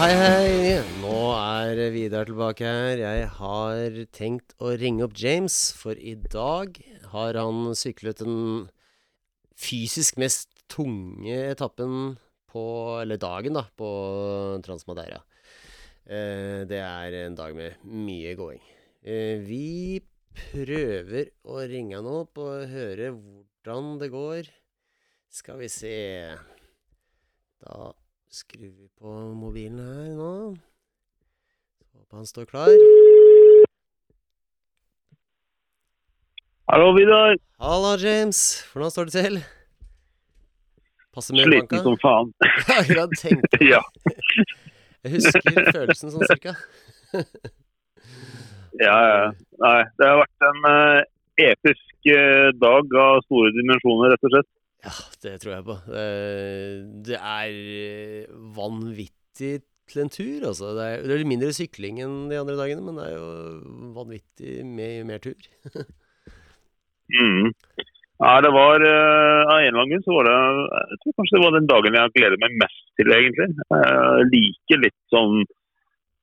hei, hei. Nå er Vidar tilbake her. Jeg har tenkt å ringe opp James, for i dag har han syklet den fysisk mest tunge etappen på Eller dagen, da, på Transmadeira. Eh, det er en dag med mye gåing. Eh, vi prøver å ringe han opp og høre hvordan det går. Skal vi se Da skrur vi på mobilen her nå. Så håper han står klar. Hallo, Vidar. Halla, James. Hvordan står det til? Passer med Sliten banka? som faen. Akkurat tenkte det. Ja. Jeg husker følelsen sånn cirka. ja, ja. Nei, det har vært en uh, episk uh, dag av store dimensjoner, rett og slett. Ja, det tror jeg på. Eh, Det er eh, vanvittig til en tur, altså. Det er, det er litt mindre sykling enn de andre dagene, men det er jo vanvittig med mer tur. Mm. Nei, det var eh, Av en eller annen så var det Jeg tror kanskje det var den dagen jeg gleder meg mest til, egentlig. Jeg liker litt sånn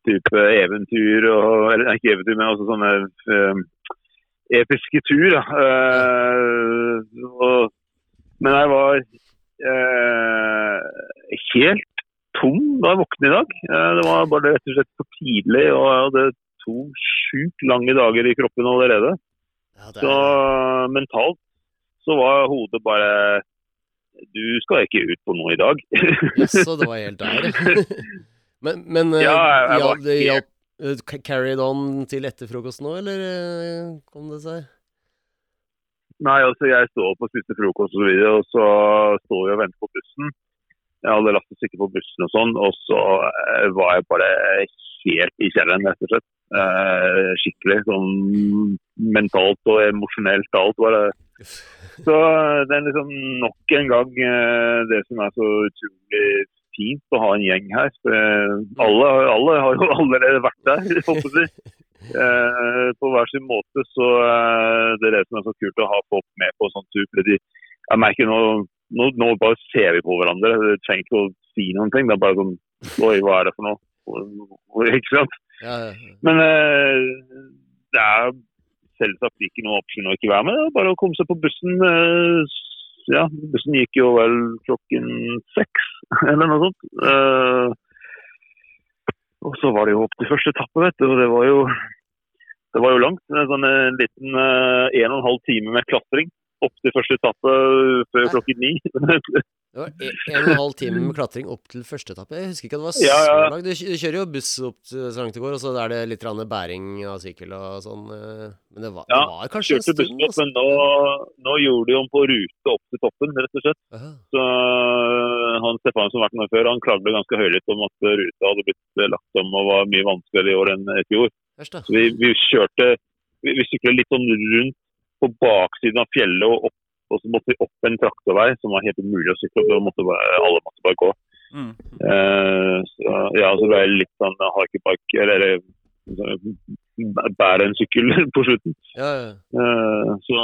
type eventyr og Eller ikke eventyr, men også sånne eh, episke tur. Da. Og, men jeg var eh, helt tom da jeg våknet i dag. Eh, det var bare rett og slett for tidlig, og jeg hadde to sjukt lange dager i kroppen allerede. Ja, det Så er, mentalt så var hodet bare Du skal ikke ut på noe i dag. jaså, det var helt der. men men eh, Ja, jeg- jeg ja, det hjalp eh, Carried on til etter frokosten nå, eller kom det seg? Nei, altså jeg står opp og spiser frokost og så videre, og så står jeg og venter på bussen. Jeg hadde latt oss ikke på bussen og sånn, og så eh, var jeg bare helt i kjelleren, rett og slett. Eh, skikkelig sånn mentalt og emosjonelt alt var. Så eh, det er liksom nok en gang det som er så utrolig fint å ha en gjeng her. For, alle, alle har jo allerede vært der, håper jeg. Eh, på hver sin måte. Så eh, det er det som er så kult å ha folk med på sånn tur. fordi jeg merker nå, nå, nå bare ser vi på hverandre. Vi trenger ikke å si noen ting. Det er bare sånn Oi, hva er det for noe? Ikke sant? Ja, ja, ja. Men eh, det er selvsagt ikke noe option å ikke være med. Bare å komme seg på bussen. eh, ja, bussen gikk jo vel klokken seks, eller noe sånt. Eh, og så var det jo opp til første etappe, vet du. Og det var jo, det var jo langt. Er Sånn en liten eh, en og en halv time med klatring opp til første etappe før Nei. klokken ni. Det var en, en og en halv time med klatring opp til første etappe. Jeg husker ikke at det var så Ja, ja. langt. Du, kjører jo buss opp til så langt det går, og så er det litt bæring av sykkel og sånn. eh, Men det var, Ja, det var kanskje en stund, opp, men nå, nå gjorde de om på rute opp til toppen, rett og slett. Aha. Så han Stefan som har vært med før, han klagde ganske høylytt om at ruta hadde blitt eh, lagt om og var mye vanskeligere i år enn i fjor. Vi, vi kjørte Vi, vi sykla litt sånn rundt på baksiden av fjellet og opp, og så måtte vi opp en traktorvei som var helt umulig å sykle opp. Da måtte bare, alle måtte bare gå. Mm. Eh, så, ja, så ble jeg litt sånn hakepark, eller, eller bærer bære en sykkel på slutten. Ja, ja. Eh, så,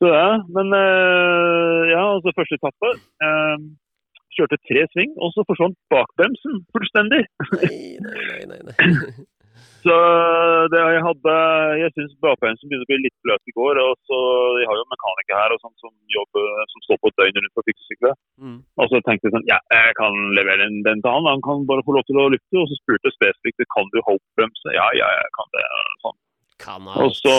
så ja, men eh, ja, altså første etappe. eh, kjørte tre sving, og så forsvant bakbremsen fullstendig. Nei, nei. nei, nei. Så det jeg hadde Jeg syns bakbremsen begynner å bli litt bløt i går. og så Jeg har jo mekaniker her og sånn som jobber, som står på et døgn rundt på fiksesykler. Mm. Og så tenkte jeg sånn Ja, jeg kan levere den, den til han. Han kan bare få lov til å lytte. Og så spurte jeg spesifikt kan du hope-bremse. Ja, ja, jeg kan det. Sånn. Kan Og så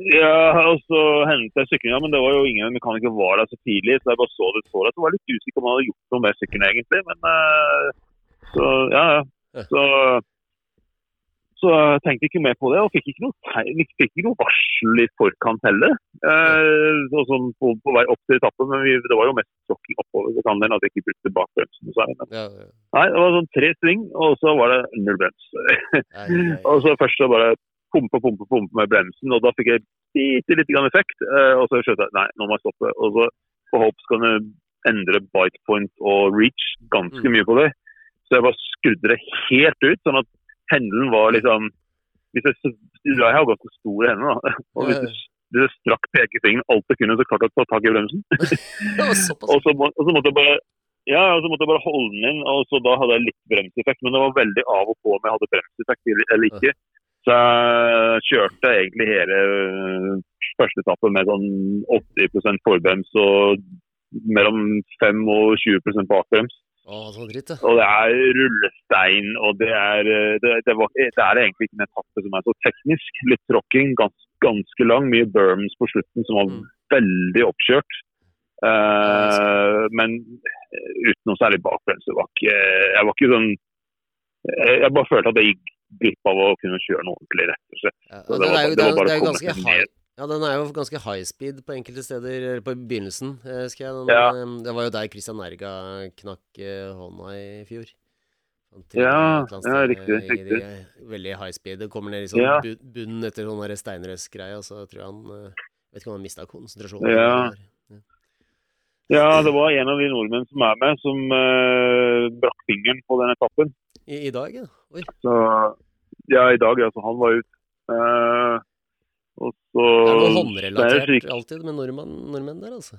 ja, og så hentet jeg syklinga, men det var jo ingen mekaniker var der så tidlig. Så jeg bare så det så det. jeg var litt usikker på om han hadde gjort noe med sykkelen egentlig. Men eh, så Ja. ja. Så, så jeg tenkte ikke mer på det, og fikk ikke noe, fikk ikke noe varsel i forkant heller. Eh, og sånn på, på vei opp til etappen, men vi, det var jo mest sjokking oppover. Det kan hende at jeg ikke brukte bakbremsen. Så, men, Ja, ja. nei, det var sånn tre sving, og så var det null brems. Nei, nei. Og så først så bare pumpe, pumpe, pumpe med bremsen, og da fikk jeg bitte litt grann effekt. Eh, og så skjønte jeg nei, nå må jeg stoppe. Og så på Hope skal du endre bite point og reach ganske Mm. mye på det. Så jeg bare skrudde det helt ut, sånn at hendelen var liksom hvis jeg, jeg har ganske store hender, da. Og hvis jeg, hvis jeg strakk pekefingeren alt jeg kunne, så klarte jeg å ta tak i bremsen. Og så, må, og så måtte jeg bare Ja, og så måtte jeg bare holde den inn, og så da hadde jeg litt bremseffekt. Men det var veldig av og på om jeg hadde bremseffekt eller ikke. Så jeg kjørte egentlig hele øh, første etappe med sånn 80% forbrems og mellom 5 og 20% bakbrems. Å, så dritt, ja. Og det er rullestein, og det er, øh, det, det, var, det er egentlig ikke en etappe som er så teknisk. Litt tråkking, gans, ganske lang. Mye berms på slutten som var Mm. veldig oppkjørt. Uh, men uten noe særlig bakbremse. Jeg var ikke sånn Jeg bare følte at jeg gikk glipp av å kunne kjøre noe ordentlig, rett og slett. Ja, og det det, var- er jo, det det er, det jo ganske ned. Ja, den er jo ganske high speed på enkelte steder, eller på begynnelsen, eh, husker jeg. Den, Ja. eh, Det var jo der Christian Nerga knakk eh, hånda i fjor. Ja, ja, riktig, riktig. Veldig high speed. Det kommer ned i sånn Ja. bu- bunn etter sånn steinrøsgreie, og så tror jeg han Vet ikke om han mista konsentrasjonen. Ja. Ja, det var en av de nordmenn som er med, som uh, brakk fingeren på den etappen. I, I dag, ja. Oi. Så ja, i dag, altså. Han var ute. Eh, og så Det er noe er håndrelatert alltid med nordmenn, nordmenn der, altså.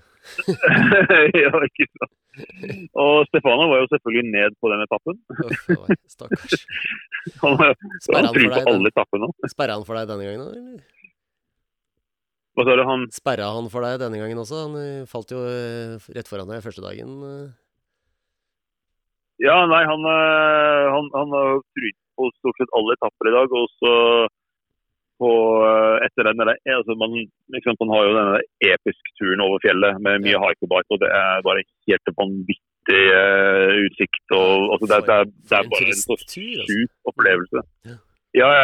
ja, ikke sant. Og Stefano var jo selvfølgelig ned på den etappen. Uff, Stakkars. Han var han han for deg alle etappene. Sperra han for deg denne gangen òg, eller? Hva sa du? Han Sperra han for deg denne gangen også? Han eh, falt jo eh, rett foran deg første dagen. eh. Ja, nei, han, han, han har trynet på stort sett alle etapper i dag. Og så på, eh, etter den der, altså man, liksom, man har jo denne episk turen over fjellet med mye Ja. hikebike, og det er bare helt vanvittig uh, utsikt. Og, altså, det, det, er, det er bare en så turisttur, altså. sjuk opplevelse. Ja. Jeg,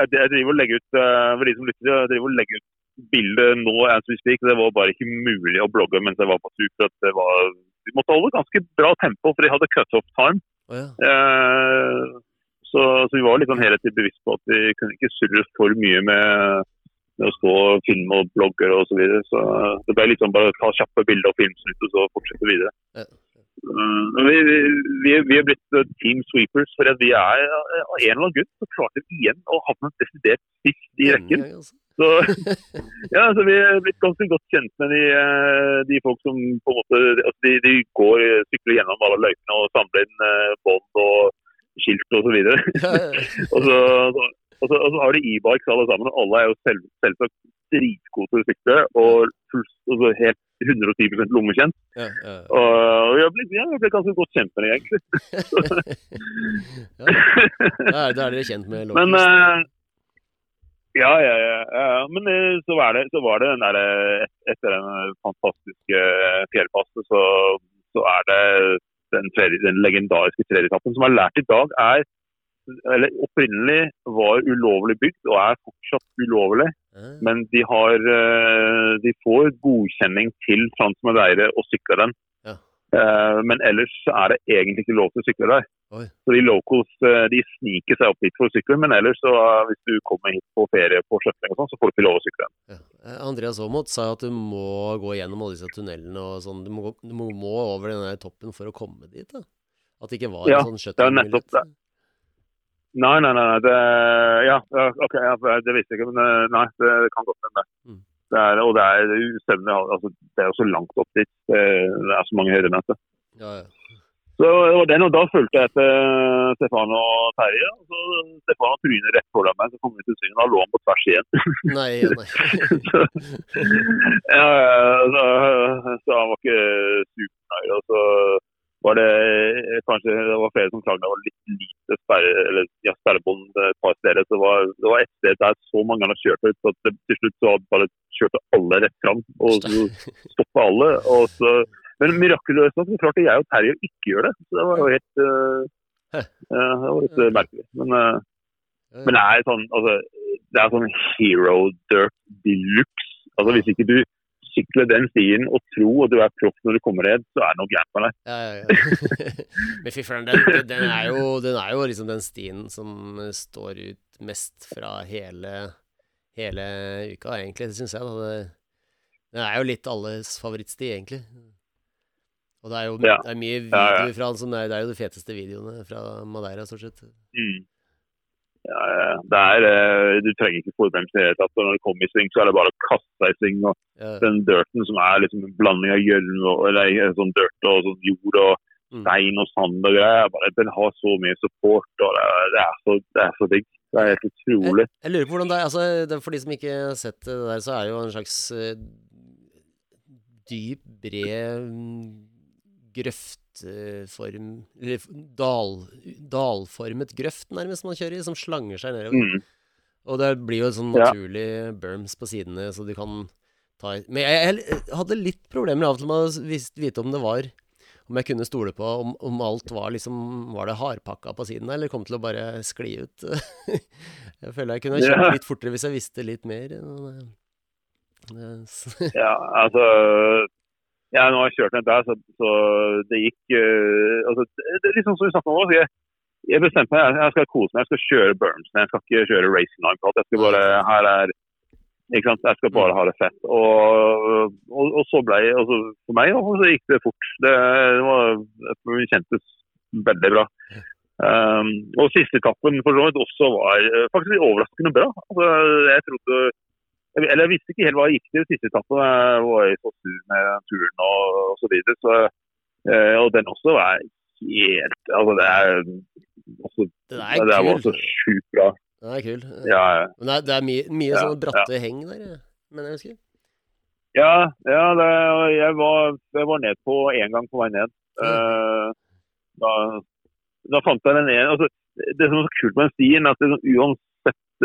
jeg driver og legger ut eh, for de som lytter, jeg driver og legger ut bildet nå as we speak. Det var bare ikke mulig å blogge mens jeg var på tur. for det var, Vi måtte holde ganske bra tempo, for de hadde cut-off time. Oh, ja. Eh, så, så vi var litt sånn helhetlig bevisst på at vi kunne ikke surre for mye med, med å stå og filme og blogge og så videre. Så det ble sånn bare ta kjappe bilder og filmsnutt og så fortsette videre. Ja. Mm, vi, vi, vi, er blitt eh, team sweepers, for at vi er eh, av en eller annen grunn så klarte vi igjen å havne desidert sist i rekken. Altså. Så, ja, så vi er blitt ganske godt kjent med de, eh, de folk som på en måte altså de, de går eh, sykler gjennom alle løypene og samler inn eh, bånd og skilt og så. Ja, ja, og, så, og, så, og så har de e-bikes alle sammen, og alle er jo selv, selvsagt dritgode til å sykle og, full- og så helt 110 lommekjent. ja, ja. Og vi har blitt, ja, blitt ganske godt kjent med dem, egentlig. ja. Da er, er dere kjent med Men locals. eh, ja, ja, ja, ja. ja. Men uh, så var det, så var det den der, eh, etter den fantastiske eh, fjellpasset, så, den, legendariske tredjeetappen som er lært i dag, er eller opprinnelig var ulovlig bygd og er fortsatt ulovlig. Men de, har, eh, de får godkjenning til Transmadeire å sykle den. Ja. Eh, Men ellers er det egentlig ikke lov til å sykle der. Oi. Så de locals eh, de sniker seg opp dit for å sykle, men ellers så hvis du kommer hit på ferie på skjøtling og sånn, så får du ikke lov å sykle. den. Ja. Eh, Andreas Aamodt sa at du må gå gjennom alle disse tunnelene og sånn. Du må, du må, over den der toppen for å komme dit, da. At det ikke var Ja, en sånn det nettopp det. Nei, Nei, nei, nei. Det, ja, ok, ja, det visste jeg ikke, men eh, nei, det kan godt hende. Mm. Det er, og det er ustemning, altså, det er jo så langt opp dit. Det, det er så mange høydemeter. Ja, ja. Så det var den, og da fulgte jeg etter Stefan og Terje. og så Stefan trynet rett foran meg, så kom vi til syne. Da lå han på tvers igjen. Nei, nei. så, ja, så, så han var ikke supernøyd. Og så var det kanskje det var flere som klagde det var litt lite sperre, eller, ja, sperrebånd et par steder. Så det var, det var et sted der så mange hadde kjørt ut, så til slutt så hadde bare kjørte alle rett fram. Og så stoppa alle. og så men mirakuløst nok så klarte jeg og Terje å ikke gjøre det. Så det var jo helt uh, uh, Det var litt uh, merkelig. Men, uh, men det er sånn altså, det er sånn hero dirt de luxe. Altså, hvis ikke du sykler den stien og tror at du er proff når du kommer ned, så er det noe gærent med deg. Ja, ja, ja. Men fy søren, den, den, er jo, den er jo liksom den stien som står ut mest fra hele, hele uka, egentlig, det syns jeg. Da. Det, den er jo litt alles favorittsti, egentlig. Og det er jo Ja. det er mye videoer fra han som er, Det er jo de feteste videoene fra Madeira, stort sett. Mm. Ja, det er, eh, du trenger ikke forbremse i det hele tatt. Når det kommer i sving, så er det bare å kaste seg i sving. og Ja. Den dirten som er liksom en blanding av gjørme og eller, eh, sånn dirt og sånn jord og Mm. stein og sand og greier. bare, Den har så mye support, og det er, det er, så, det er så digg. Det er helt utrolig. Jeg lurer på hvordan det er altså, det, For de som ikke har sett det der, så er det jo en slags eh, dyp, bred mm, grøftform Eller dal, dalformet grøft, nærmest, man kjører i, som slanger seg nedover. Mm. Og det blir jo sånn Ja. naturlig berms på sidene, så du kan ta Men jeg, jeg hadde litt problemer av og til med å vite om det var Om jeg kunne stole på om, om alt var liksom Var det hardpakka på sidene, eller kom til å bare skli ut? jeg føler jeg kunne ha kjørt Ja. litt fortere hvis jeg visste litt mer. Det- det- Ja, altså ja, nå har jeg kjørt ned der, så, så det gikk uh, altså, det, det er sånn som vi snakket om også. Jeg, jeg bestemte meg, jeg, jeg skal kose meg, jeg skal kjøre Burns. Jeg skal ikke kjøre racing line. Jeg skal bare, her er, ikke sant, jeg skal bare ha det fett. Og, og, og så ble jeg, altså, for meg og så gikk det fort. Det, det var, det kjentes veldig bra. Um, og siste etappen for så vidt også var eh, faktisk overraskende bra. Altså, jeg trodde jeg, eller jeg visste ikke helt hva jeg gikk til siste etappen. Jeg var i så sur med den turen og, og så videre. Så, eh, og den også var helt Altså, det er også, Den Det er var så kul. sjukt bra. Den er kul. Ja, ja. Men det er, det er mye, mye Ja, sånne bratte heng der, mener men jeg husker. ja, ja det, jeg, var, jeg var ned på én gang på vei ned. Eh, da, da fant jeg den ene altså, Det som er så kult med den stien, at det, sånn uansett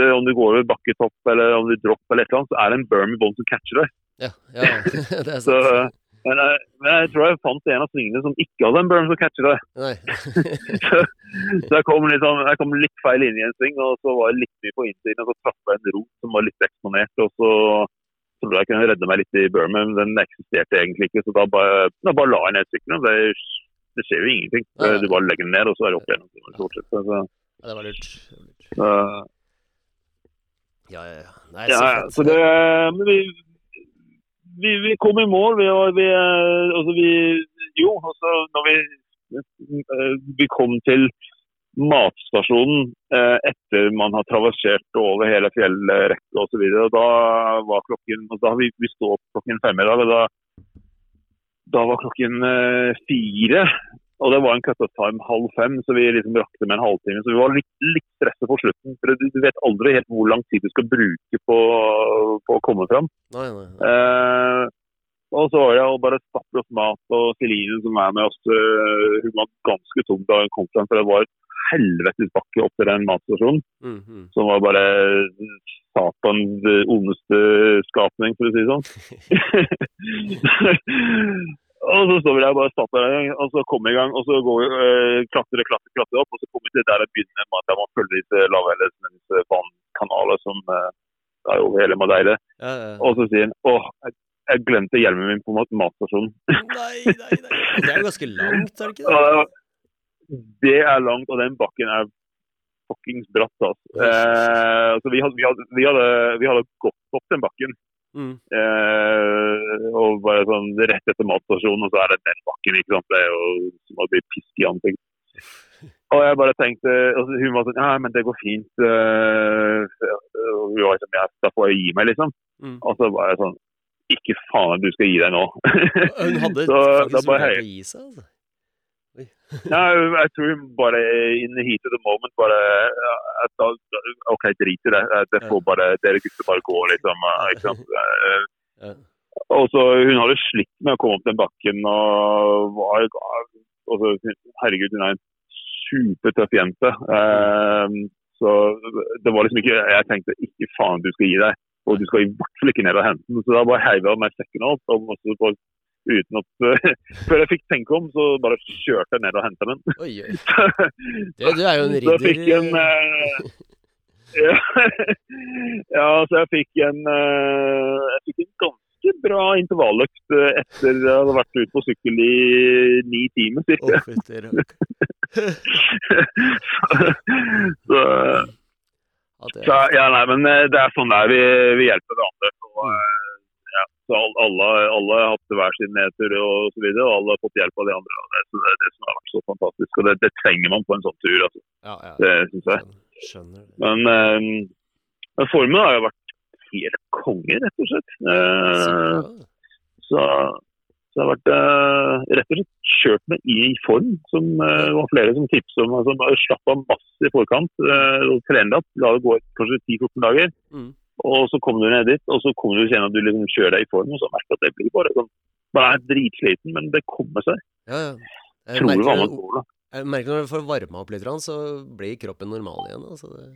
om du går over bakketopp eller om du dropper eller et eller annet, så er det en berm i bånn som catcher deg. Ja, ja det er Så, sant. men, jeg, men jeg tror jeg fant en av svingene som ikke hadde en berm som catcher deg. Så, så jeg, kom sånn, jeg kom litt feil inn i en sving, og så var jeg litt mye på innsiden. Og så traff jeg en rot som var litt eksponert. og så trodde jeg kunne redde meg litt i bermen, men den eksisterte egentlig ikke. Så da bare, da bare la jeg ned sykkelen. Det, det skjer jo ingenting. Du bare legger den ned, og så er det opp igjen. så. Så, Ja, det var lurt. Det var lurt. Ja, ja, ja. Nei, ja, så ja, så det men vi, vi, vi kom i mål. Vi, vi, altså vi Jo, altså når vi, eh, vi kom til matstasjonen eh, etter man har traversert over hele fjellrekka osv. Da var klokken og da vi, vi stod opp klokken fem i dag. og Da, da var klokken eh, fire. Og det var en cut-off time halv fem, så vi liksom rakk det med en halvtime. Så vi var litt, litt stresset på slutten. for du, vet aldri helt hvor lang tid du skal bruke på, på å komme fram. Nei, nei, nei. Eh, og så var det å bare stappe oss mat, og Celine som er med oss, eh, hun var ganske tung da hun kom frem. For det var et helvetes bakke opp til den matstasjonen, Mm, -hmm. som var bare satans ondeste skapning, for å si det sånn. og så står vi der og bare satt der, og så kommer vi i gang, og så går vi, øh, klatrer, klatrer, klatrer opp, og så kommer vi til der det begynner med at der man følger disse lavhellesens vannkanaler som øh, er over hele Madeira. Ja, ja. Og så sier han åh, jeg, jeg glemte hjelmen min på mat- matstasjonen. Nei, nei, nei. Det er jo ganske langt, er det ikke det? Og det er langt, og den bakken er fuckings bratt. Altså. Eh, så vi hadde, vi, hadde, vi, hadde, vi hadde gått opp den bakken. Mm. Eh, og bare sånn rett etter matstasjonen, og så er det den bakken. ikke sant? Det er jo som å bli pisk i ansiktet. Og jeg bare tenkte, og hun var sånn Ja, men det går fint. eh, hun var sånn, ja, da får jeg gi meg, liksom. Mm. Og så var jeg sånn Ikke faen at du skal gi deg nå. Hun hadde så faktisk bare å gi seg, altså. Ja, jeg tror bare in the heat of the moment bare at OK, drit i det. Det får bare Dere gutter bare gå, liksom. Ikke sant? Eh, Og så Hun hadde slitt med å komme opp den bakken og var altså, Herregud, hun er en supertøff jente. Eh, så det var liksom ikke Jeg tenkte ikke faen du skal gi deg. Og du skal i hvert fall ikke ned og hente den. Så da bare heiv jeg meg sekken. Og på, uten at Før jeg fikk tenke om, så bare kjørte jeg ned og henta den. Oi, oi. Du, du er jo en Så ridder. en uh, ja, ja, så jeg fikk en uh, Jeg fikk en ganske bra intervalløkt eh, etter jeg hadde vært ute på sykkel i ni timer ca. rakk. så, så ja, nei, men det er sånn der vi, vi hjelper hverandre. Ja, så alle, alle har hatt hver sin nedtur og så videre, og alle har fått hjelp av de andre. Det, det er det som har vært så fantastisk. Og det, det trenger man på en sånn tur. Altså. Ja, ja. Det syns jeg. Skjønner. Men, eh, men formen har jo vært helt konge, rett og slett. Eh, så, så det har vært eh, rett og slett kjørt meg i form, som eh, det var flere som tipset om. Altså, slapp av masse i forkant. Eh, og trene opp, la det gå kanskje 10-14 dager. Mm. Og så kommer du ned dit, og så kommer du kjenne at du liksom kjører deg i form. Og så merker du at det blir bare sånn Man er dritsliten, men det kommer seg. Ja, ja. Jeg Tror merker, med går, jeg merker når du får varma opp litt, så blir kroppen normal igjen. Altså det.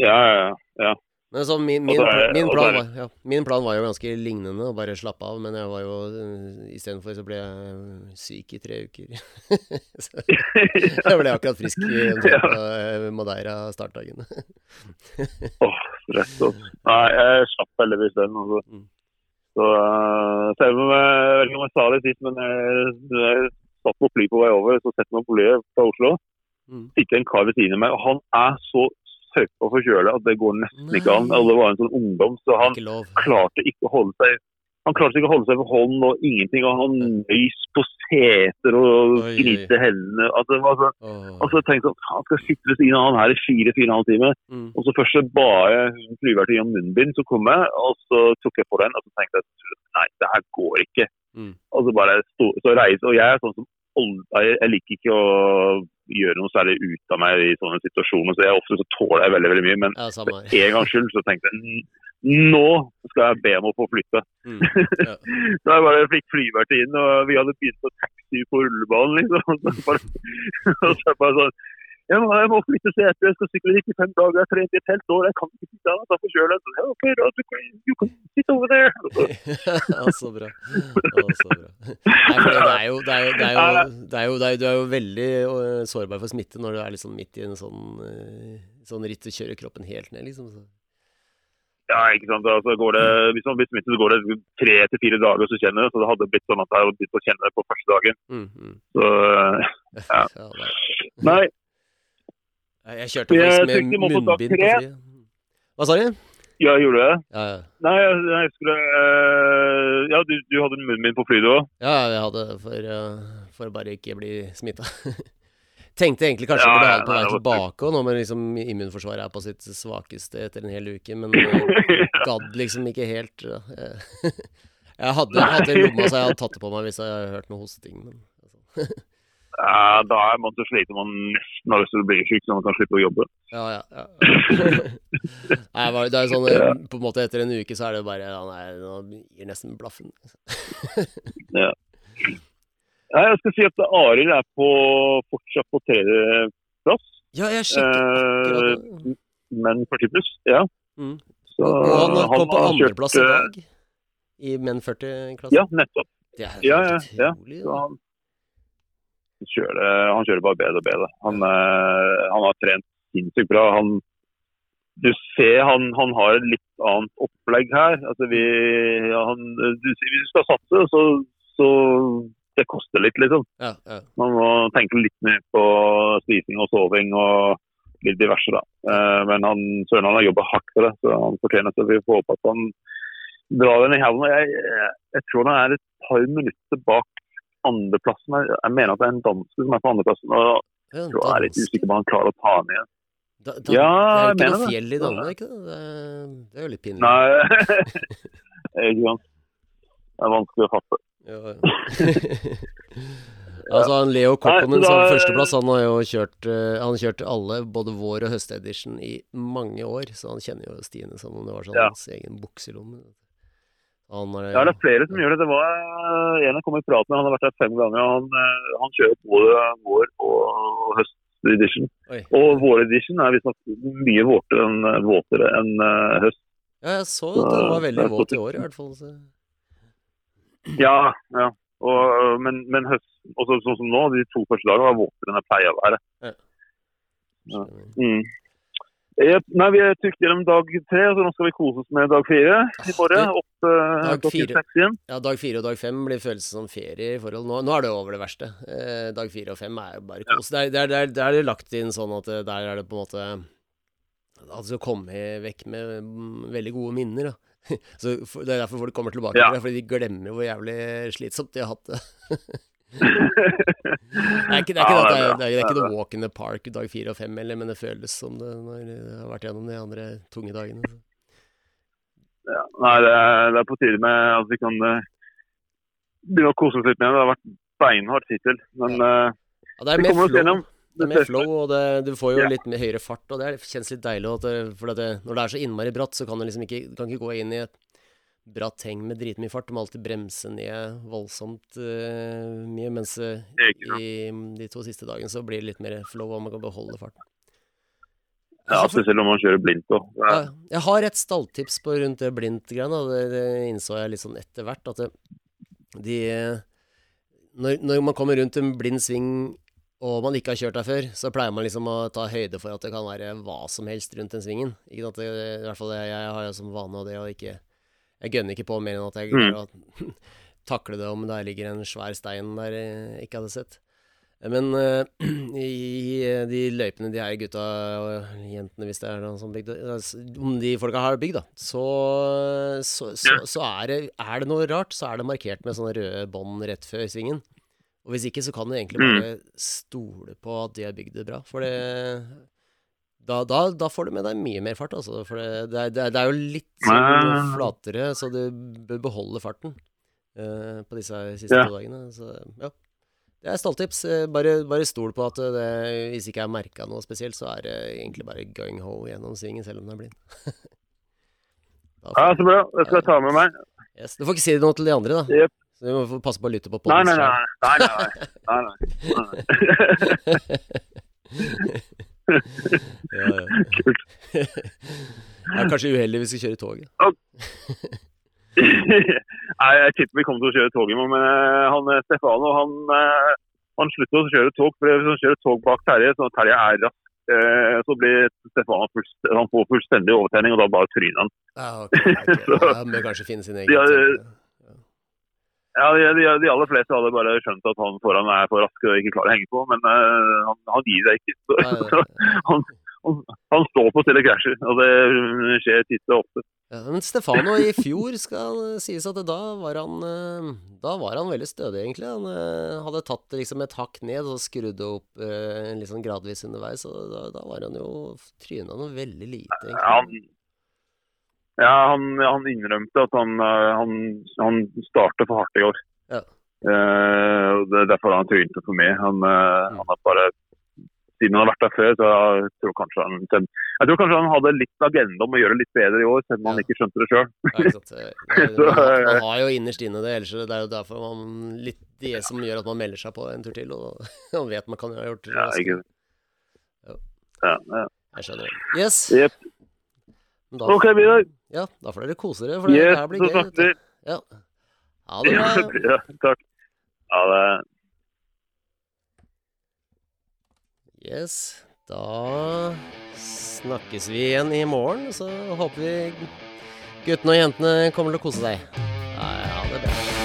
Ja, ja, ja. Men så min, min, er- min, og plan var, ja, min plan var jo ganske lignende, å bare slappe av. Men jeg var jo øh, istedenfor så ble jeg syk i tre uker. så jeg ble akkurat frisk i omtrent på øh, Madeira startdagen. Åh, stress. Altså. Nei, jeg slapp heldigvis den. Altså. Mm. Så, eh, selv om jeg, jeg om jeg sa det sist, men jeg, jeg satt på fly på vei over, så setter meg på flyet fra Oslo. Mm. Sitter en kar ved siden av meg, og han er så søkpa forkjøla at det går nesten ikke an. Og det var en sånn ungdom, så han Ikke klarte ikke å holde seg han klarte ikke å holde seg for hånden og ingenting. og Han nøys på seter og gnidde hendene. Altså, altså, altså, jeg tenkte at han skal sitte ved siden av han her i fire-fire og en halv time. Mm. Og så først så ba jeg flyvertinnen om munnbind, så kom jeg, og så tok jeg på den. Og så tenkte jeg nei, det her går ikke. Mm. Og så bare stå, så reise, Og jeg er sånn som jeg liker ikke å gjøre noe særlig ut av meg i sånne situasjoner, så jeg ofte så tåler jeg veldig veldig mye. Men Ja, for en gangs skyld så tenkte jeg nå skal jeg be om å få flytte. Mm. Ja. Så jeg bare fikk flyvertinnen, og vi hadde begynt å taxi på rullebanen, liksom. Og så bare, bare sånn jeg må, jeg må flytte setet, jeg skal sykle dit i fem dager, jeg har trent i et helt år, jeg kan ikke sitte her, da får jeg. Så, Ja, ok, da, du kan, du can sit over der. Så, bra. Ja, så bra. Er jo, det er jo, det er jo, det er jo, det er jo Du er jo veldig øh, sårbar for smitte når du er liksom midt i en sånn, øh, sånn ritt og kjører kroppen helt ned, liksom. Så. ja, ikke sant. Altså, går det, hvis man blir smittet, så går det tre til fire dager, så kjenner du. Så det hadde blitt sånn at jeg hadde begynt å kjenne det på første dagen. Mm, mm. Så Ja. Ja, nei. nei, Jeg, kjørte faktisk med munnbind på flyet. Hva sa du? Ja, gjorde du det? Ja, ja. Nei, jeg, jeg skulle uh, Ja, du, du hadde munnbind på flyet du òg? Ja, jeg hadde det for, uh, for å bare ikke bli smitta. Tenkte egentlig kanskje Ja, på det på vei tilbake òg, nå når liksom immunforsvaret er på sitt svakeste etter en hel uke, men øh, gadd liksom ikke helt. ja. Eh, Jeg hadde i lomma, så jeg hadde tatt det på meg hvis jeg hadde hørt noe hosting. Men, altså. Ja, da er man så sliten man nesten har lyst til å bli syk, så man kan slippe å jobbe. Ja, ja. ja. Nei, det er sånn eh, På en måte etter en uke så er det bare ja, Nei, nå gir nesten blaffen. ja. Nei, jeg skal si at Arild er på, fortsatt på tredjeplass, Ja, jeg sjekket det. men 40 pluss. Ja. Mm. Så Og han kom på andreplass i eh, dag. I menn 40-klassen. Ja, nettopp. Det er Ja, helt ja, ja. utrolig. Så da. han, kjører, han kjører bare bedre og bedre. Han, eh, han har trent sinnssykt bra. Han, du ser han, han har et litt annet opplegg her. Altså vi, ja, han, du, hvis du skal satse, så, så det koster litt, liksom. Ja, ja. Man må tenke litt mer på spising og soving og litt diverse, da. Eh, Men han, Søren han har jobba hardt for det, så han fortjener det. Vi får håpe at han drar den i. Jeg, jeg, jeg tror han er et par minutter bak andreplassen. Jeg, mener at det er en danske som er på andreplassen. og jeg tror jeg er litt usikker på om han klarer å ta igjen. Da, da, Ja, det er jo ikke noe fjell i Danmark, da. Det er, det er jo litt pinlig. Nei, ikke sant. Det er vanskelig å fatte. Ja, ja. altså, han Leo Kokkonen Nei, som da- førsteplass, han har jo kjørt eh, Han kjørte alle, både vår- og høstedition, i mange år, så han kjenner jo Stine som om det var sånn Ja. hans egen bukselomme. Han har, Ja, det er flere som gjør det. Det var eh, en jeg kom i prat med, han har vært der fem ganger. Han, eh, han kjører både vår og høstedition. Og vår edition er visstnok mye våtere enn våtere enn eh, høst. Ja, jeg så at den var veldig våt i år, i hvert fall. Så. Ja, ja. Og, men, men høst, også sånn som nå, de to første dagene var våtere enn jeg pleier å være. Ja. Mm. Jeg, nei, Vi er trygt gjennom dag tre, så nå skal vi kose oss med dag fire i morgen. Opp eh, dag fire. igjen. Ja, dag fire og dag fem blir følelsen som ferie i forhold. Nå, nå er det over det verste. Eh, dag fire og fem er jo bare kos. Der, der, der, der er det lagt inn sånn at eh, der er det på en måte At du skal komme vekk med mm, veldig gode minner, da. Så Det er derfor folk kommer tilbake. Ja. Fordi de glemmer hvor jævlig slitsomt de har hatt det. det er ikke, det er ikke, det, er, det er ikke noe walk in the park dag fire og fem men det føles som det når jeg har vært gjennom de andre tunge dagene. Ja, nei, det er, på tide med at vi kan uh, begynne å kose oss litt med det. Det har vært beinhardt hittil. Men ja. ja, det er mer flow, det er mer flow og det, du får jo ja. litt mer høyere fart. Og det kjennes litt deilig. For det, når det er så innmari bratt, så kan du liksom ikke, kan ikke gå inn i et bratt ting med dritmye fart. De må alltid bremse ned voldsomt uh, mye. Mens uh, i de to siste dagene så blir det litt mer flow, og man kan beholde farten. Ja, spesielt når man kjører blindt òg. Ja, jeg har et stalltips på rundt det blindt-greiene. Det, det, innså jeg litt sånn etter hvert. At det, de når, når, man kommer rundt en blind sving og man ikke har kjørt der før, så pleier man liksom å ta høyde for at det kan være hva som helst rundt den svingen. Ikke det, I hvert fall jeg, jeg har som vane av det å ikke jeg gønner ikke på mer enn at jeg klarer å takle det om der ligger en svær stein der jeg ikke hadde sett. Men uh, i de løypene de her gutta og jentene, hvis det er noen sånn bygd Om de folka har bygd, da, så, så, så, så er, det, er, det, noe rart. Så er det markert med sånne røde bånd rett før svingen. Og hvis ikke, så kan du egentlig bare mm. stole på at de har bygd det bra. For det da, da, da, får du med deg mye mer fart, altså. For det, det, er, det er, jo litt sånn flatere, så du bør beholde farten uh, på disse siste ja. to dagene. Så ja. Det er stalltips. Eh, bare, bare stol på at det, hvis ikke jeg merka noe spesielt, så er det egentlig bare going ho gjennom svingen, selv om den er blind. ja, så bra. Det skal jeg ta med meg. Yes. Du får ikke si noe til de andre, da. Yep. Så du må passe på å lytte på podden. Nei, nei, nei. nei, nei, nei, nei. ja, ja. Kult. det er kanskje uheldig hvis vi kjører toget. Nei, jeg tipper vi kommer til å kjøre toget, men eh, han eh, Stefano han, eh, han slutter å kjøre tog. for Hvis han kjører tog bak Terje, så Terje er rask, så blir Stefano han får fullstendig overtenning, og da bare tryner han. Ja, okay, okay. Han bør kanskje finne sin egen ja, ja, de, de, de, aller fleste hadde bare skjønt at han foran er for rask og ikke klarer å henge på, men uh, han, han, gir seg ikke. Så, så han, han, han, står på stille krasjer, og det skjer titt og ofte. Ja, men Stefano i fjor skal sies at da var han eh, Da var han veldig stødig, egentlig. Han uh, hadde tatt liksom et hakk ned og skrudd opp liksom gradvis underveis, og da, da var han jo tryna noe veldig lite. Egentlig. Ja, ja, han, han innrømte at han, eh, han, han startet for hardt i år. Ja. Uh, det er derfor han trynte for meg. Han, uh, han har bare siden han har vært der før, så jeg tror kanskje han Jeg tror kanskje han hadde litt agenda om å gjøre det litt bedre i år, selv om ja. han ikke skjønte det sjøl. Ja, man har jo innerst inne det, ellers det er jo derfor man litt det som gjør at man melder seg på en tur til, og og vet man kan ha gjort det. Ja, ikke ja, ja. Jeg skjønner. Yes. Yep. Da, ok, Vidar. Ja, da får dere kose dere, for det yes, her blir gøy. Så ja. Ha det bra. Ja, takk. Ha det. Yes. Da snakkes vi igjen i morgen, så håper vi guttene og jentene kommer til å kose seg. Ja, ja, det bra.